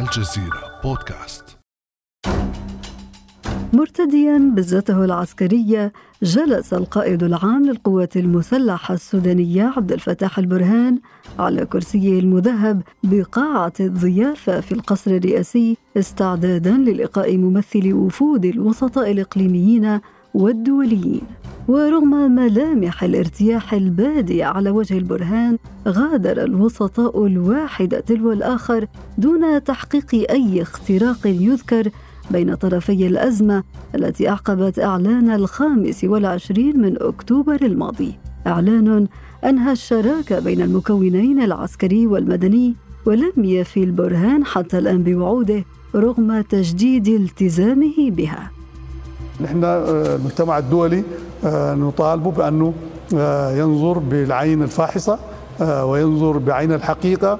الجزيرة بودكاست. مرتديا بزته العسكرية جلس القائد العام للقوات المسلحة السودانية عبد الفتاح البرهان على كرسيه المذهب بقاعة الضيافة في القصر الرئاسي استعدادا للقاء ممثل وفود الوسطاء الإقليميين والدوليين. ورغم ملامح الارتياح البادي على وجه البرهان غادر الوسطاء الواحد تلو الآخر دون تحقيق أي اختراق يذكر بين طرفي الأزمة التي أعقبت إعلان الخامس والعشرين من أكتوبر الماضي. إعلان أنهى الشراكة بين المكونين العسكري والمدني ولم يفي البرهان حتى الآن بوعوده رغم تجديد التزامه بها. نحن آه، المجتمع الدولي آه، نطالبه بأنه آه، ينظر بالعين الفاحصة وينظر بعين الحقيقة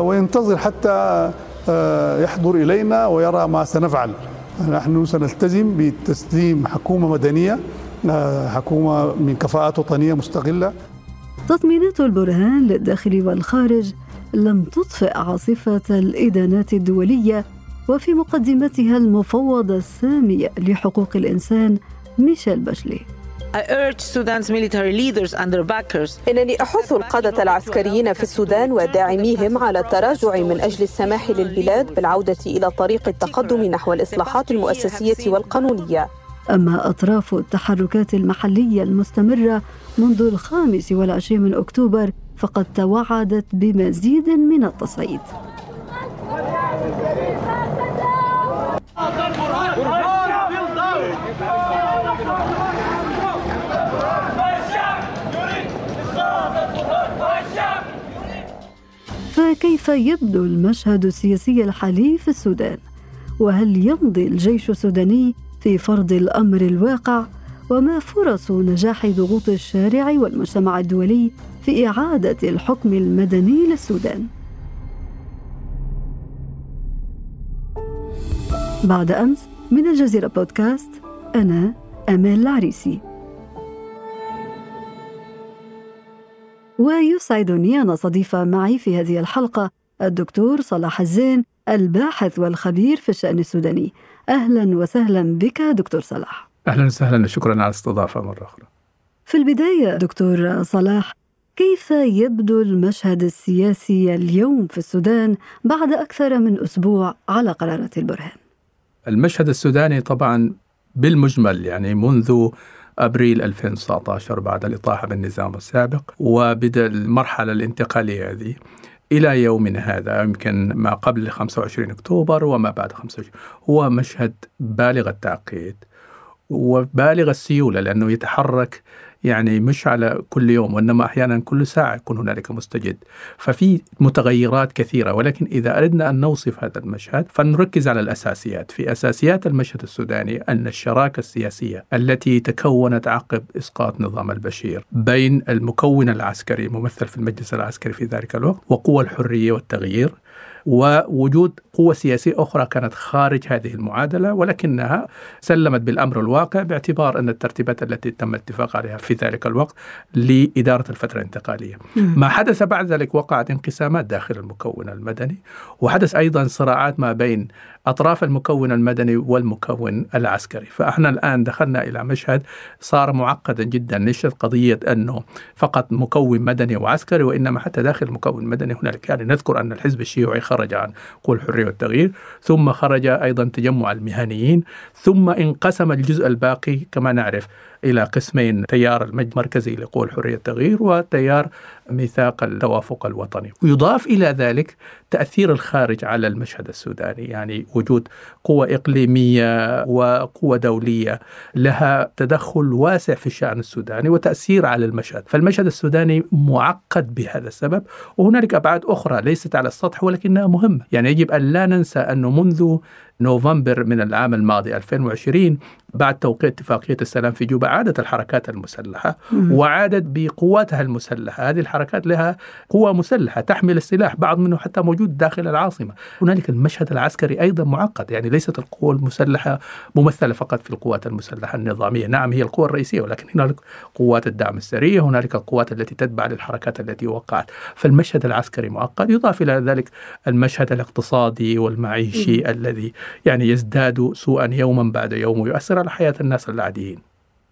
وينتظر حتى يحضر إلينا ويرى ما سنفعل. نحن سنلتزم بتسليم حكومة مدنية حكومة من كفاءات وطنية مستقلة تطمينات البرهان للداخل والخارج لم تطفئ عاصفة الإدانات الدولية وفي مقدمتها المفوضة السامية لحقوق الإنسان ميشيل باشلي. I urge Sudan's military leaders and their backers. إنني أحث القادة العسكريين في السودان وداعميهم على التراجع من أجل السماح للبلاد بالعودة إلى طريق التقدم نحو الإصلاحات المؤسسية والقانونية. أما أطراف التحركات المحلية المستمرة منذ الخامس والعشرين من أكتوبر فقد توعدت بمزيد من التصعيد. فكيف يبدو المشهد السياسي الحالي في السودان؟ وهل يمضي الجيش السوداني في فرض الأمر الواقع؟ وما فرص نجاح ضغوط الشارع والمجتمع الدولي في إعادة الحكم المدني للسودان؟ بعد أمس من الجزيرة بودكاست أنا أمال العريسي. ويسعدني أن أستضيف معي في هذه الحلقة الدكتور صلاح الزين الباحث والخبير في الشأن السوداني. أهلا وسهلا بك دكتور صلاح. أهلا وسهلا شكرا على الاستضافة مرة أخرى. في البداية دكتور صلاح كيف يبدو المشهد السياسي اليوم في السودان بعد أكثر من أسبوع على قرارات البرهان؟ المشهد السوداني طبعا بالمجمل يعني منذ أبريل 2019 بعد الاطاحه بالنظام السابق وبدأ المرحلة الانتقالية هذه إلى يومنا هذا يمكن ما قبل 25 أكتوبر وما بعد 25 هو مشهد بالغ التعقيد وبالغ السيولة لأنه يتحرك يعني مش على كل يوم وإنما أحيانا كل ساعة يكون هنالك مستجد. ففي متغيرات كثيرة ولكن إذا أردنا أن نوصف هذا المشهد فنركز على الأساسيات. في أساسيات المشهد السوداني أن الشراكة السياسية التي تكونت عقب إسقاط نظام البشير بين المكون العسكري الممثل في المجلس العسكري في ذلك الوقت وقوى الحرية والتغيير ووجود قوة سياسية أخرى كانت خارج هذه المعادلة ولكنها سلمت بالأمر الواقع باعتبار أن الترتيبات التي تم الاتفاق عليها في ذلك الوقت لإدارة الفترة الانتقالية. ما حدث بعد ذلك وقعت انقسامات داخل المكون المدني وحدث أيضا صراعات ما بين أطراف المكون المدني والمكون العسكري. فإحنا الآن دخلنا إلى مشهد صار معقدا جدا ليست قضية أنه فقط مكون مدني وعسكري وإنما حتى داخل المكون المدني هنالك يعني نذكر أن الحزب الشيوعي خرج عن قوى الحرية والتغيير ثم خرج أيضا تجمع المهنيين ثم انقسم الجزء الباقي كما نعرف. إلى قسمين تيار المركزي لقوى الحرية والتغيير وتيار ميثاق التوافق الوطني. ويضاف إلى ذلك تأثير الخارج على المشهد السوداني يعني وجود قوة إقليمية وقوة دولية لها تدخل واسع في الشأن السوداني وتأثير على المشهد. فالمشهد السوداني معقد بهذا السبب وهنالك أبعاد أخرى ليست على السطح ولكنها مهمة. يعني يجب أن لا ننسى أنه منذ نوفمبر من العام الماضي 2020 بعد توقيع اتفاقية السلام في جوبا عادت الحركات المسلحة وعادت بقواتها المسلحة. هذه الحركات لها قوة مسلحة تحمل السلاح بعض منه حتى موجود داخل العاصمة. هنالك المشهد العسكري أيضا معقد يعني ليست القوة المسلحة ممثلة فقط في القوات المسلحة النظامية. نعم هي القوة الرئيسية ولكن هنالك قوات الدعم السريع هنالك القوات التي تتبع للحركات التي وقعت. فالمشهد العسكري معقد يضاف إلى ذلك المشهد الاقتصادي والمعيشي الذي يعني يزداد سوءا يوما بعد يوم ويؤثر على حياة الناس العاديين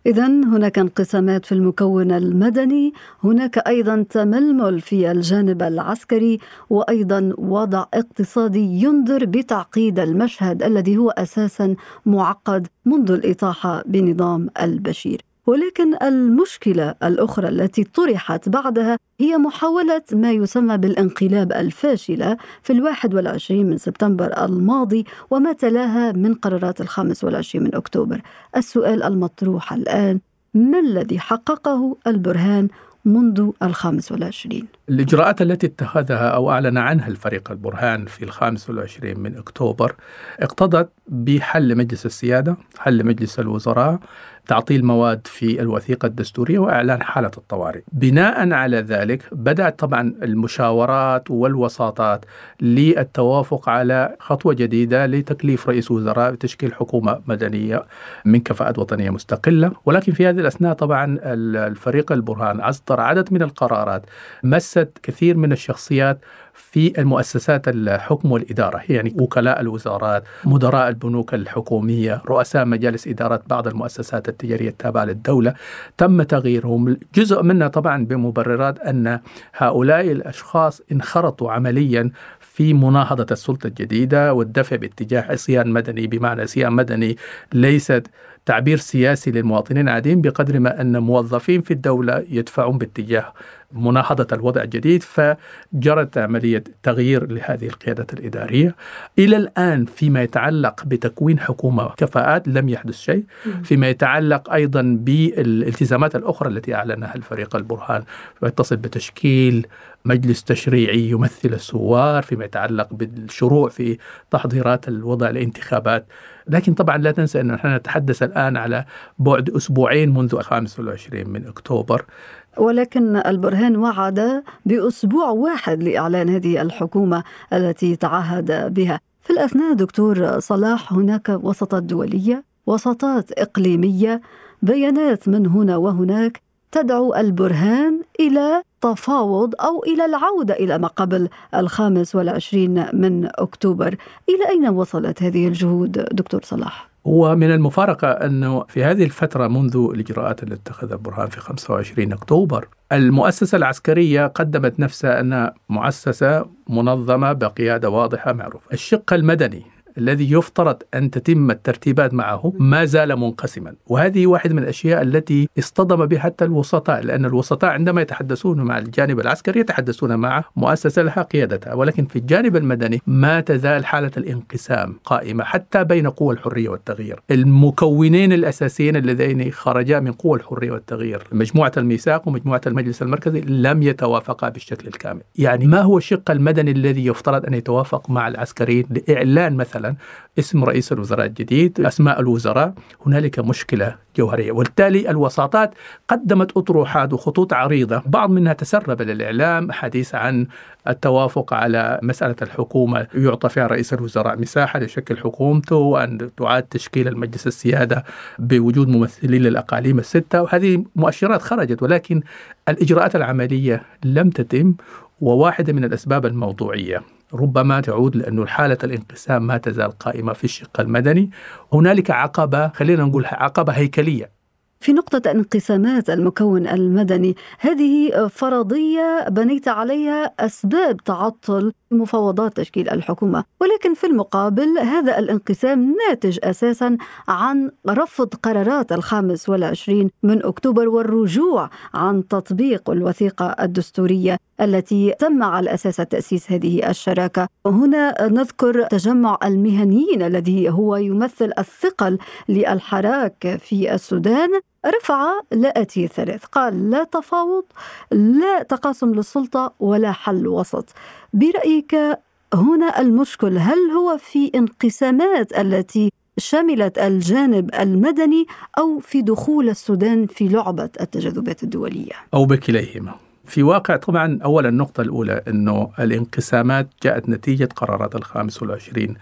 إذا هناك انقسامات في المكون المدني، هناك أيضا تململ في الجانب العسكري، وأيضا وضع اقتصادي ينذر بتعقيد المشهد الذي هو أساسا معقد منذ الإطاحة بنظام البشير. ولكن المشكلة الأخرى التي طرحت بعدها هي محاولة ما يسمى بالانقلاب الفاشلة في الواحد والعشرين من سبتمبر الماضي وما تلاها من قرارات الخامس والعشرين من أكتوبر. السؤال المطروح الآن ما الذي حققه البرهان منذ الخامس والعشرين؟ الإجراءات التي اتخذها أو أعلن عنها الفريق البرهان في الخامس والعشرين من أكتوبر اقتضت بحل مجلس السيادة حل مجلس الوزراء تعطيل مواد في الوثيقة الدستورية وإعلان حالة الطوارئ. بناء على ذلك بدأت طبعا المشاورات والوساطات للتوافق على خطوة جديدة لتكليف رئيس وزراء بتشكيل حكومة مدنية من كفاءات وطنية مستقلة. ولكن في هذه الأثناء طبعا الفريق البرهان أصدر عدد من القرارات مست كثير من الشخصيات في المؤسسات الحكم والإدارة يعني وكلاء الوزارات مدراء البنوك الحكومية رؤساء مجالس إدارة بعض المؤسسات التجارية التابعة للدولة تم تغييرهم. جزء منها طبعا بمبررات أن هؤلاء الأشخاص انخرطوا عمليا في مناهضة السلطة الجديدة والدفع باتجاه عصيان مدني بمعنى عصيان مدني ليست تعبير سياسي للمواطنين العاديين بقدر ما أن موظفين في الدولة يدفعون باتجاه مناهضة الوضع الجديد فجرت عملية تغيير لهذه القيادة الإدارية. إلى الآن فيما يتعلق بتكوين حكومة كفاءات لم يحدث شيء. فيما يتعلق أيضا بالالتزامات الأخرى التي أعلنها الفريق البرهان ويتصل بتشكيل مجلس تشريعي يمثل الثوار فيما يتعلق بالشروع في تحضيرات الوضع الانتخابات لكن طبعا لا تنسى أن نحن نتحدث الآن على بعد أسبوعين منذ 25 من أكتوبر. ولكن البرهان وعد بأسبوع واحد لإعلان هذه الحكومة التي تعهد بها في الأثناء دكتور صلاح هناك وسطات دولية وسطات إقليمية بيانات من هنا وهناك تدعو البرهان إلى تفاوض أو إلى العودة إلى ما قبل الخامس والعشرين من أكتوبر إلى أين وصلت هذه الجهود دكتور صلاح؟ ومن المفارقة أنه في هذه الفترة منذ الإجراءات التي اتخذها برهان في 25 أكتوبر المؤسسة العسكرية قدمت نفسها أنها مؤسسة منظمة بقيادة واضحة معروفة. الشق المدني الذي يفترض أن تتم الترتيبات معه ما زال منقسما. وهذه واحد من الأشياء التي اصطدم بها حتى الوسطاء لأن الوسطاء عندما يتحدثون مع الجانب العسكري يتحدثون مع مؤسسة لها قيادتها. ولكن في الجانب المدني ما تزال حالة الانقسام قائمة حتى بين قوى الحرية والتغيير. المكونين الأساسيين اللذين خرجا من قوى الحرية والتغيير مجموعة الميثاق ومجموعة المجلس المركزي لم يتوافقا بالشكل الكامل. يعني ما هو الشق المدني الذي يفترض أن يتوافق مع العسكريين لإعلان مثلا اسم رئيس الوزراء الجديد أسماء الوزراء هنالك مشكلة جوهرية. وبالتالي الوساطات قدمت أطروحات وخطوط عريضة. بعض منها تسرب للإعلام حديث عن التوافق على مسألة الحكومة. يعطى فيها رئيس الوزراء مساحة لشكل حكومته وأن تعاد تشكيل المجلس السيادة بوجود ممثلين للأقاليم الستة. وهذه مؤشرات خرجت ولكن الإجراءات العملية لم تتم وواحدة من الأسباب الموضوعية. ربما تعود لأن حالة الانقسام ما تزال قائمة في الشق المدني. هنالك عقبة خلينا نقول عقبة هيكلية. في نقطة انقسامات المكون المدني هذه فرضية بنيت عليها أسباب تعطل مفاوضات تشكيل الحكومة ولكن في المقابل هذا الانقسام ناتج أساسا عن رفض قرارات الخامس والعشرين من أكتوبر والرجوع عن تطبيق الوثيقة الدستورية التي تم على أساس تأسيس هذه الشراكة. هنا نذكر تجمع المهنيين الذي هو يمثل الثقل للحراك في السودان. رفع لا أتي ثلاث قال لا تفاوض لا تقاسم للسلطة ولا حل وسط برأيك هنا المشكل هل هو في انقسامات التي شملت الجانب المدني أو في دخول السودان في لعبة التجاذبات الدولية؟ أو بكليهما. في واقع طبعا أولا النقطة الأولى أنه الانقسامات جاءت نتيجة قرارات الخامس والعشرين.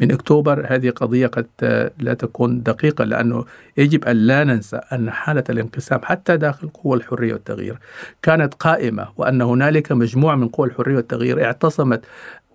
من أكتوبر هذه قضية قد لا تكون دقيقة لأنه يجب أن لا ننسى أن حالة الانقسام حتى داخل قوى الحرية والتغيير كانت قائمة وأن هنالك مجموعة من قوى الحرية والتغيير اعتصمت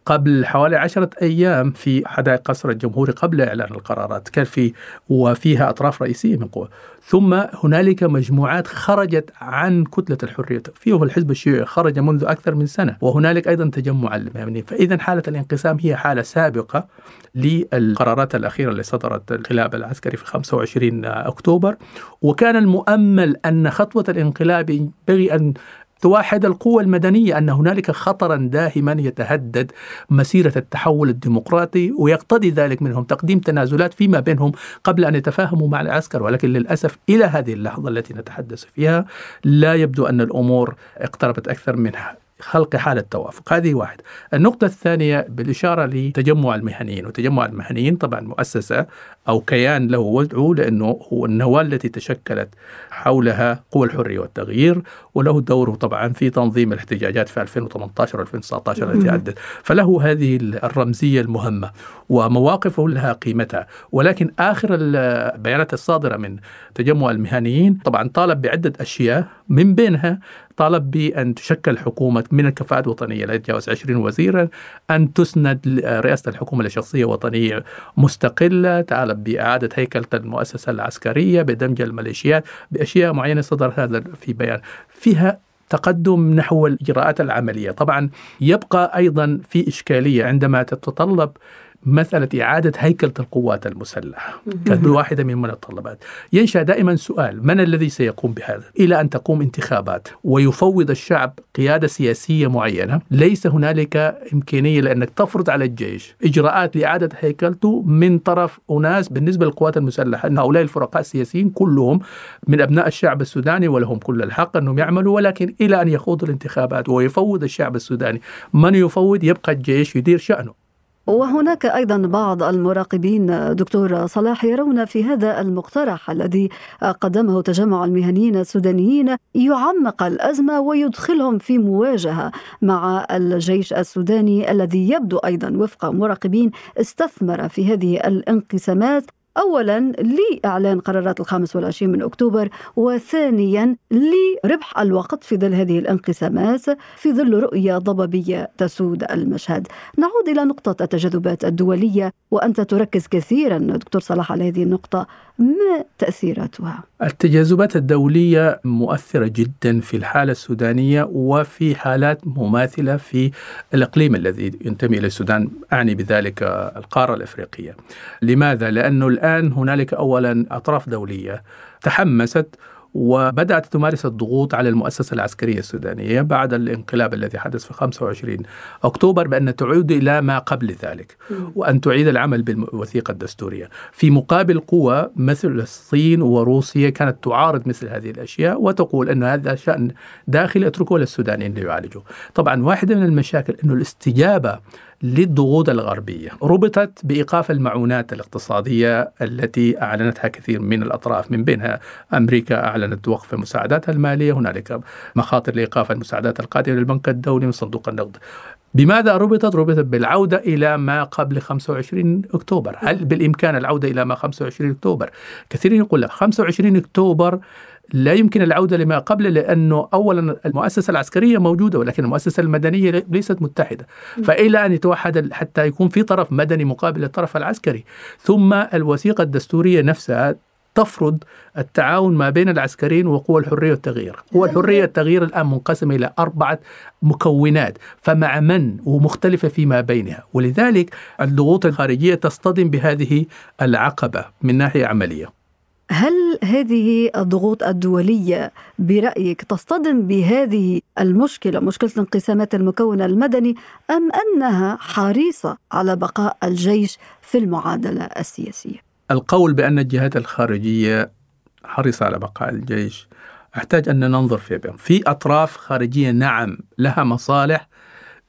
قبل حوالي عشرة أيام في حدائق قصر الجمهوري قبل إعلان القرارات. كان في وفيها أطراف رئيسية من قوى ثم هنالك مجموعات خرجت عن كتلة الحرية. فيه الحزب الشيوعي خرج منذ أكثر من سنة وهنالك أيضا تجمع المهنيين. فإذا حالة الانقسام هي حالة سابقة للقرارات الأخيرة اللي صدرت الانقلاب العسكري في 25 أكتوبر. وكان المؤمل أن خطوة الانقلاب ينبغي أن توحد القوى المدنية أن هنالك خطرا داهما يتهدد مسيرة التحول الديمقراطي ويقتضي ذلك منهم تقديم تنازلات فيما بينهم قبل أن يتفاهموا مع العسكر. ولكن للأسف إلى هذه اللحظة التي نتحدث فيها لا يبدو أن الأمور اقتربت أكثر من خلق حالة توافق. هذه واحد النقطة الثانية بالإشارة لتجمع المهنيين. وتجمع المهنيين طبعا مؤسسة أو كيان له وضعه لأنه هو النواة التي تشكلت حولها قوى الحرية والتغيير وله دوره طبعا في تنظيم الاحتجاجات في 2018 و2019 التي عدت. فله هذه الرمزية المهمة ومواقفه لها قيمتها. ولكن آخر البيانات الصادرة من تجمع المهنيين طبعا طالب بعدة أشياء من بينها. طالب بأن تشكل حكومة من الكفاءات الوطنية لا يتجاوز 20 وزيرا أن تسند رئاسة الحكومة لشخصية وطنية مستقلة. طالب بإعادة هيكلة المؤسسة العسكرية بدمج الميليشيات بأشياء معينة صدر هذا في بيان. فيها تقدم نحو الإجراءات العملية. طبعا يبقى أيضا في إشكالية عندما تتطلب مسألة إعادة هيكلة القوات المسلحة. كانت واحدة من المتطلبات ينشأ دائما سؤال من الذي سيقوم بهذا؟ إلى أن تقوم انتخابات. ويفوض الشعب قيادة سياسية معينة. ليس هنالك إمكانية لأنك تفرض على الجيش إجراءات لإعادة هيكلته من طرف أناس بالنسبة للقوات المسلحة. أن هؤلاء الفرقاء السياسيين كلهم من أبناء الشعب السوداني ولهم كل الحق أنهم يعملوا. ولكن إلى أن يخوضوا الانتخابات ويفوض الشعب السوداني من يفوض؟ يبقى الجيش يدير شأنه. وهناك أيضا بعض المراقبين دكتور صلاح يرون في هذا المقترح الذي قدمه تجمع المهنيين السودانيين يعمق الأزمة ويدخلهم في مواجهة مع الجيش السوداني الذي يبدو أيضا وفق مراقبين استثمر في هذه الانقسامات. أولا لإعلان قرارات الخامس والعشرين من أكتوبر وثانيا لربح الوقت في ظل هذه الانقسامات في ظل رؤية ضبابية تسود المشهد نعود إلى نقطة التجاذبات الدولية وأنت تركز كثيرا دكتور صلاح على هذه النقطة ما تأثيراتها؟ التجاذبات الدولية مؤثرة جدا في الحالة السودانية وفي حالات مماثلة في الإقليم الذي ينتمي إلى السودان أعني بذلك القارة الإفريقية لماذا؟ لأنه الآن هنالك أولا أطراف دولية تحمست وبدأت تمارس الضغوط على المؤسسة العسكرية السودانية بعد الانقلاب الذي حدث في 25 أكتوبر بأن تعود إلى ما قبل ذلك وأن تعيد العمل بالوثيقة الدستورية. في مقابل قوى مثل الصين وروسيا كانت تعارض مثل هذه الأشياء وتقول أن هذا شأن داخلي أتركه للسودانيين ليعالجوه. طبعا واحدة من المشاكل أنه الاستجابة للضغوط الغربية. ربطت بإيقاف المعونات الاقتصادية التي أعلنتها كثير من الأطراف. من بينها أمريكا أعلنت وقف مساعداتها المالية. هنالك مخاطر لإيقاف المساعدات القادمة للبنك الدولي وصندوق النقد. بماذا ربطت؟ ربطت بالعودة إلى ما قبل 25 أكتوبر. هل بالإمكان العودة إلى ما 25 أكتوبر؟ كثيرين يقول لك 25 أكتوبر لا يمكن العودة لما قبل لأنه أولا المؤسسة العسكرية موجودة ولكن المؤسسة المدنية ليست متحدة. فإلى أن يتوحد حتى يكون في طرف مدني مقابل الطرف العسكري. ثم الوثيقة الدستورية نفسها تفرض التعاون ما بين العسكريين وقوى الحرية والتغيير، قوى الحرية والتغيير الآن منقسمة إلى أربعة مكونات، فمع من؟ ومختلفة فيما بينها، ولذلك الضغوط الخارجية تصطدم بهذه العقبة من ناحية عملية. هل هذه الضغوط الدولية برأيك تصطدم بهذه المشكلة مشكلة الانقسامات المكونة المدني أم أنها حريصة على بقاء الجيش في المعادلة السياسية؟ القول بأن الجهات الخارجية حريصة على بقاء الجيش أحتاج أن ننظر في بهم في أطراف خارجية نعم لها مصالح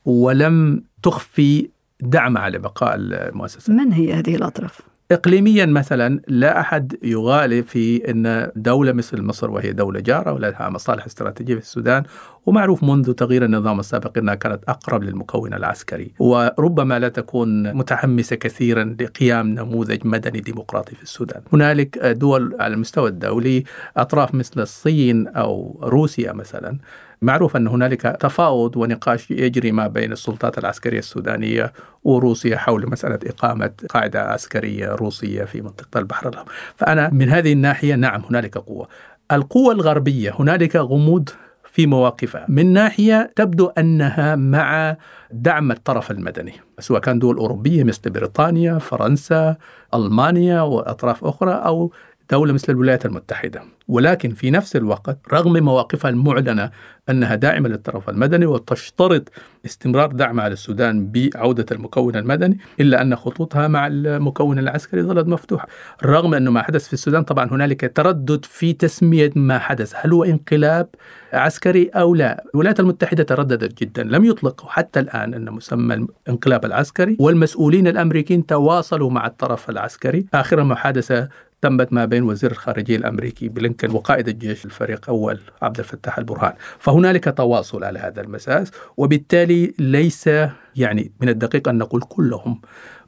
ولم تخفي دعمها لبقاء المؤسسة من هي هذه الأطراف؟ إقليميا مثلا لا أحد يغالي في أن دولة مثل مصر وهي دولة جارة ولها مصالح استراتيجية في السودان ومعروف منذ تغيير النظام السابق أنها كانت أقرب للمكون العسكري وربما لا تكون متحمسة كثيرا لقيام نموذج مدني ديمقراطي في السودان. هنالك دول على المستوى الدولي أطراف مثل الصين أو روسيا مثلا معروف أن هنالك تفاوض ونقاش يجري ما بين السلطات العسكرية السودانية وروسيا حول مسألة إقامة قاعدة عسكرية روسية في منطقة البحر الأحمر. فأنا من هذه الناحية نعم هنالك قوة. القوة الغربية هنالك غموض في مواقفها. من ناحية تبدو أنها مع دعم الطرف المدني سواء كان دول أوروبية مثل بريطانيا فرنسا ألمانيا وأطراف أخرى أو دولة مثل الولايات المتحدة. ولكن في نفس الوقت رغم مواقفها المعلنة أنها داعمة للطرف المدني وتشترط استمرار دعمها للسودان بعودة المكون المدني إلا أن خطوطها مع المكون العسكري ظلت مفتوحة. رغم أنه ما حدث في السودان طبعا هنالك تردد في تسمية ما حدث. هل هو انقلاب عسكري أو لا؟ الولايات المتحدة ترددت جدا لم يطلقوا حتى الآن أن مسمى الانقلاب العسكري والمسؤولين الأمريكيين تواصلوا مع الطرف العسكري. آخر محادثة تمت ما بين وزير الخارجية الأمريكي بلينكن وقائد الجيش الفريق أول عبد الفتاح البرهان. فهنالك تواصل على هذا المساس وبالتالي ليس يعني من الدقيق أن نقول كلهم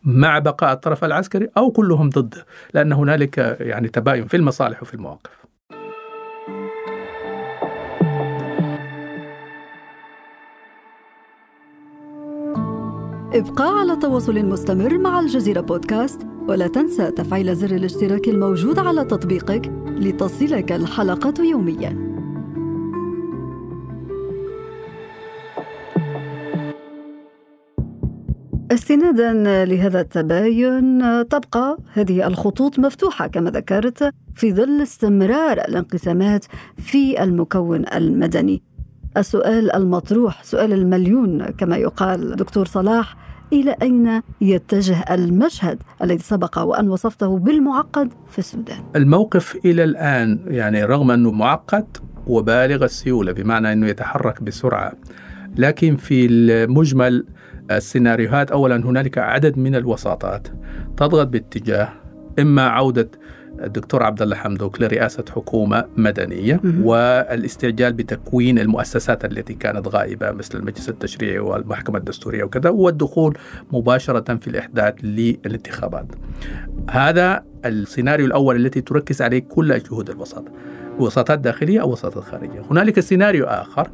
مع بقاء الطرف العسكري أو كلهم ضده لأن هنالك يعني تباين في المصالح وفي المواقف. ابقى على تواصل مستمر مع الجزيرة بودكاست ولا تنسى تفعيل زر الاشتراك الموجود على تطبيقك لتصلك الحلقة يومياً. استنادا لهذا التباين تبقى هذه الخطوط مفتوحة كما ذكرت في ظل استمرار الانقسامات في المكون المدني. السؤال المطروح سؤال المليون كما يقال دكتور صلاح إلى أين يتجه المشهد الذي سبق وأن وصفته بالمعقد في السودان؟ الموقف إلى الآن يعني رغم أنه معقد وبالغ السيولة بمعنى أنه يتحرك بسرعة لكن في المجمل السيناريوهات اولا هنالك عدد من الوساطات تضغط باتجاه إما عودة الدكتور عبد الله حمدوك لرئاسة حكومة مدنية والاستعجال بتكوين المؤسسات التي كانت غائبة مثل المجلس التشريعي والمحكمة الدستورية وكذا والدخول مباشرة في الإحداث للانتخابات. هذا السيناريو الأول التي تركز عليه كل جهود الوساطة. وساطات داخلية أو وساطات خارجية. هنالك سيناريو آخر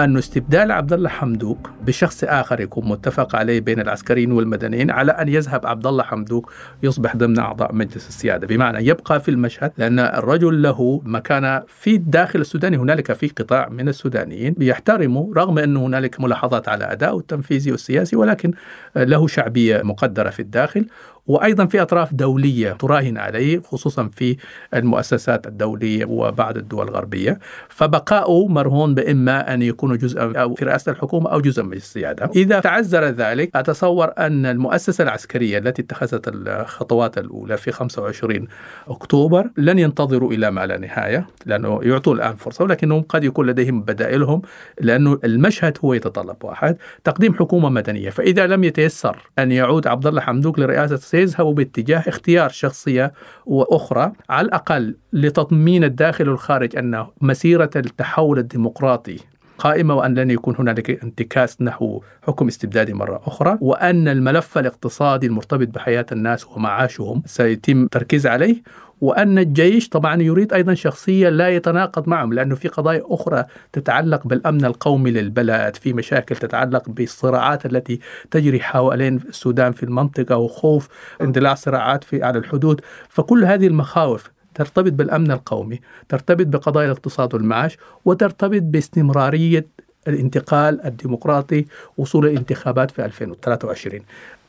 أن استبدال عبد الله حمدوك بشخص آخر يكون متفق عليه بين العسكريين والمدنيين على أن يذهب عبد الله حمدوك يصبح ضمن أعضاء مجلس السيادة. بمعنى يبقى في المشهد لأن الرجل له مكانة في الداخل السوداني هنالك في قطاع من السودانيين يحترموا رغم أن هنالك ملاحظات على أدائه التنفيذي والسياسي ولكن له شعبية مقدرة في الداخل. وأيضا في أطراف دولية تراهن عليه خصوصا في المؤسسات الدولية وبعض الدول الغربية فبقاؤه مرهون بإما أن يكون جزءا أو في رئاسة الحكومة أو جزءا من السيادة. إذا تعذر ذلك أتصور أن المؤسسة العسكرية التي اتخذت الخطوات الأولى في 25 أكتوبر لن ينتظروا إلى ما لا نهاية لأنه يعطوا الآن فرصة ولكنهم قد يكون لديهم بدائلهم لأنه المشهد هو يتطلب واحد تقديم حكومة مدنية فإذا لم يتيسر أن يعود عبد الله حمدوك لرئاسة سيذهب باتجاه اختيار شخصية وأخرى على الأقل لتطمين الداخل والخارج أن مسيرة التحول الديمقراطي قائمة وأن لن يكون هنالك انتكاس نحو حكم استبدادي مرة أخرى وأن الملف الاقتصادي المرتبط بحياة الناس ومعاشهم سيتم التركيز عليه. وأن الجيش طبعا يريد أيضا شخصية لا يتناقض معهم لأنه في قضايا أخرى تتعلق بالأمن القومي للبلد في مشاكل تتعلق بالصراعات التي تجري حوالين السودان في المنطقة وخوف اندلاع صراعات في على الحدود. فكل هذه المخاوف ترتبط بالأمن القومي، ترتبط بقضايا الاقتصاد والمعاش، وترتبط باستمرارية الانتقال الديمقراطي وصول الانتخابات في 2023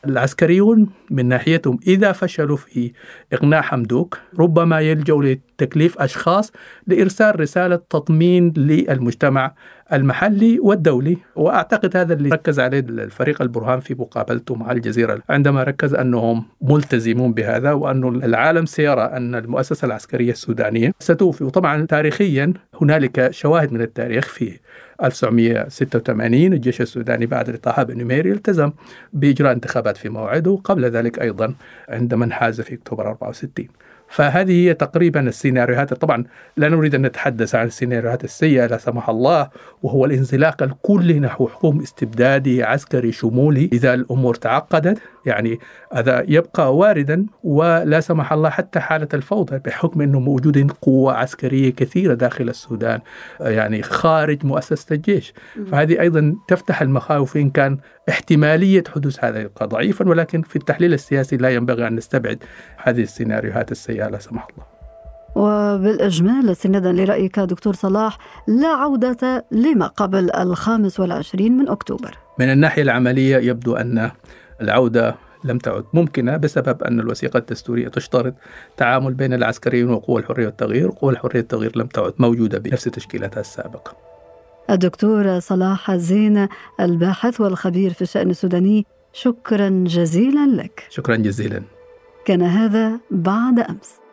العسكريون من ناحيتهم إذا فشلوا في إقناع حمدوك ربما يلجأوا لتكليف أشخاص لإرسال رسالة تطمين للمجتمع المحلي والدولي وأعتقد هذا اللي ركز عليه الفريق البرهان في مقابلته مع الجزيرة. عندما ركز أنهم ملتزمون بهذا وأن العالم سيرى أن المؤسسة العسكرية السودانية ستوفي وطبعا تاريخيا هنالك شواهد من التاريخ في 1986 الجيش السوداني بعد الإطاحة بنميري التزم بإجراء انتخابات في موعده وقبل ذلك أيضا عندما انحاز في أكتوبر 64 فهذه هي تقريبا السيناريوهات. طبعا لا نريد أن نتحدث عن السيناريوهات السيئة لا سمح الله وهو الانزلاق الكلي نحو حكم استبدادي عسكري شمولي. إذا الأمور تعقدت يعني هذا يبقى واردا ولا سمح الله حتى حالة الفوضى بحكم أنه موجود قوة عسكرية كثيرة داخل السودان يعني خارج مؤسسة الجيش. فهذه أيضا تفتح المخاوف إن كان احتمالية حدوث هذا يبقى ضعيفا ولكن في التحليل السياسي لا ينبغي أن نستبعد هذه السيناريوهات السيئة لا سمح الله. وبالإجمال استنادا لرأيك دكتور صلاح لا عودة لما قبل الخامس والعشرين من أكتوبر. من الناحية العملية يبدو أن العودة لم تعد ممكنة بسبب أن الوثيقة الدستورية تشترط تعامل بين العسكريين وقوى الحرية والتغيير. قوى الحرية والتغيير لم تعد موجودة بنفس تشكيلاتها السابقة. الدكتور صلاح الزين الباحث والخبير في الشأن السوداني شكرا جزيلا لك. شكرا جزيلا. كان هذا بعد أمس.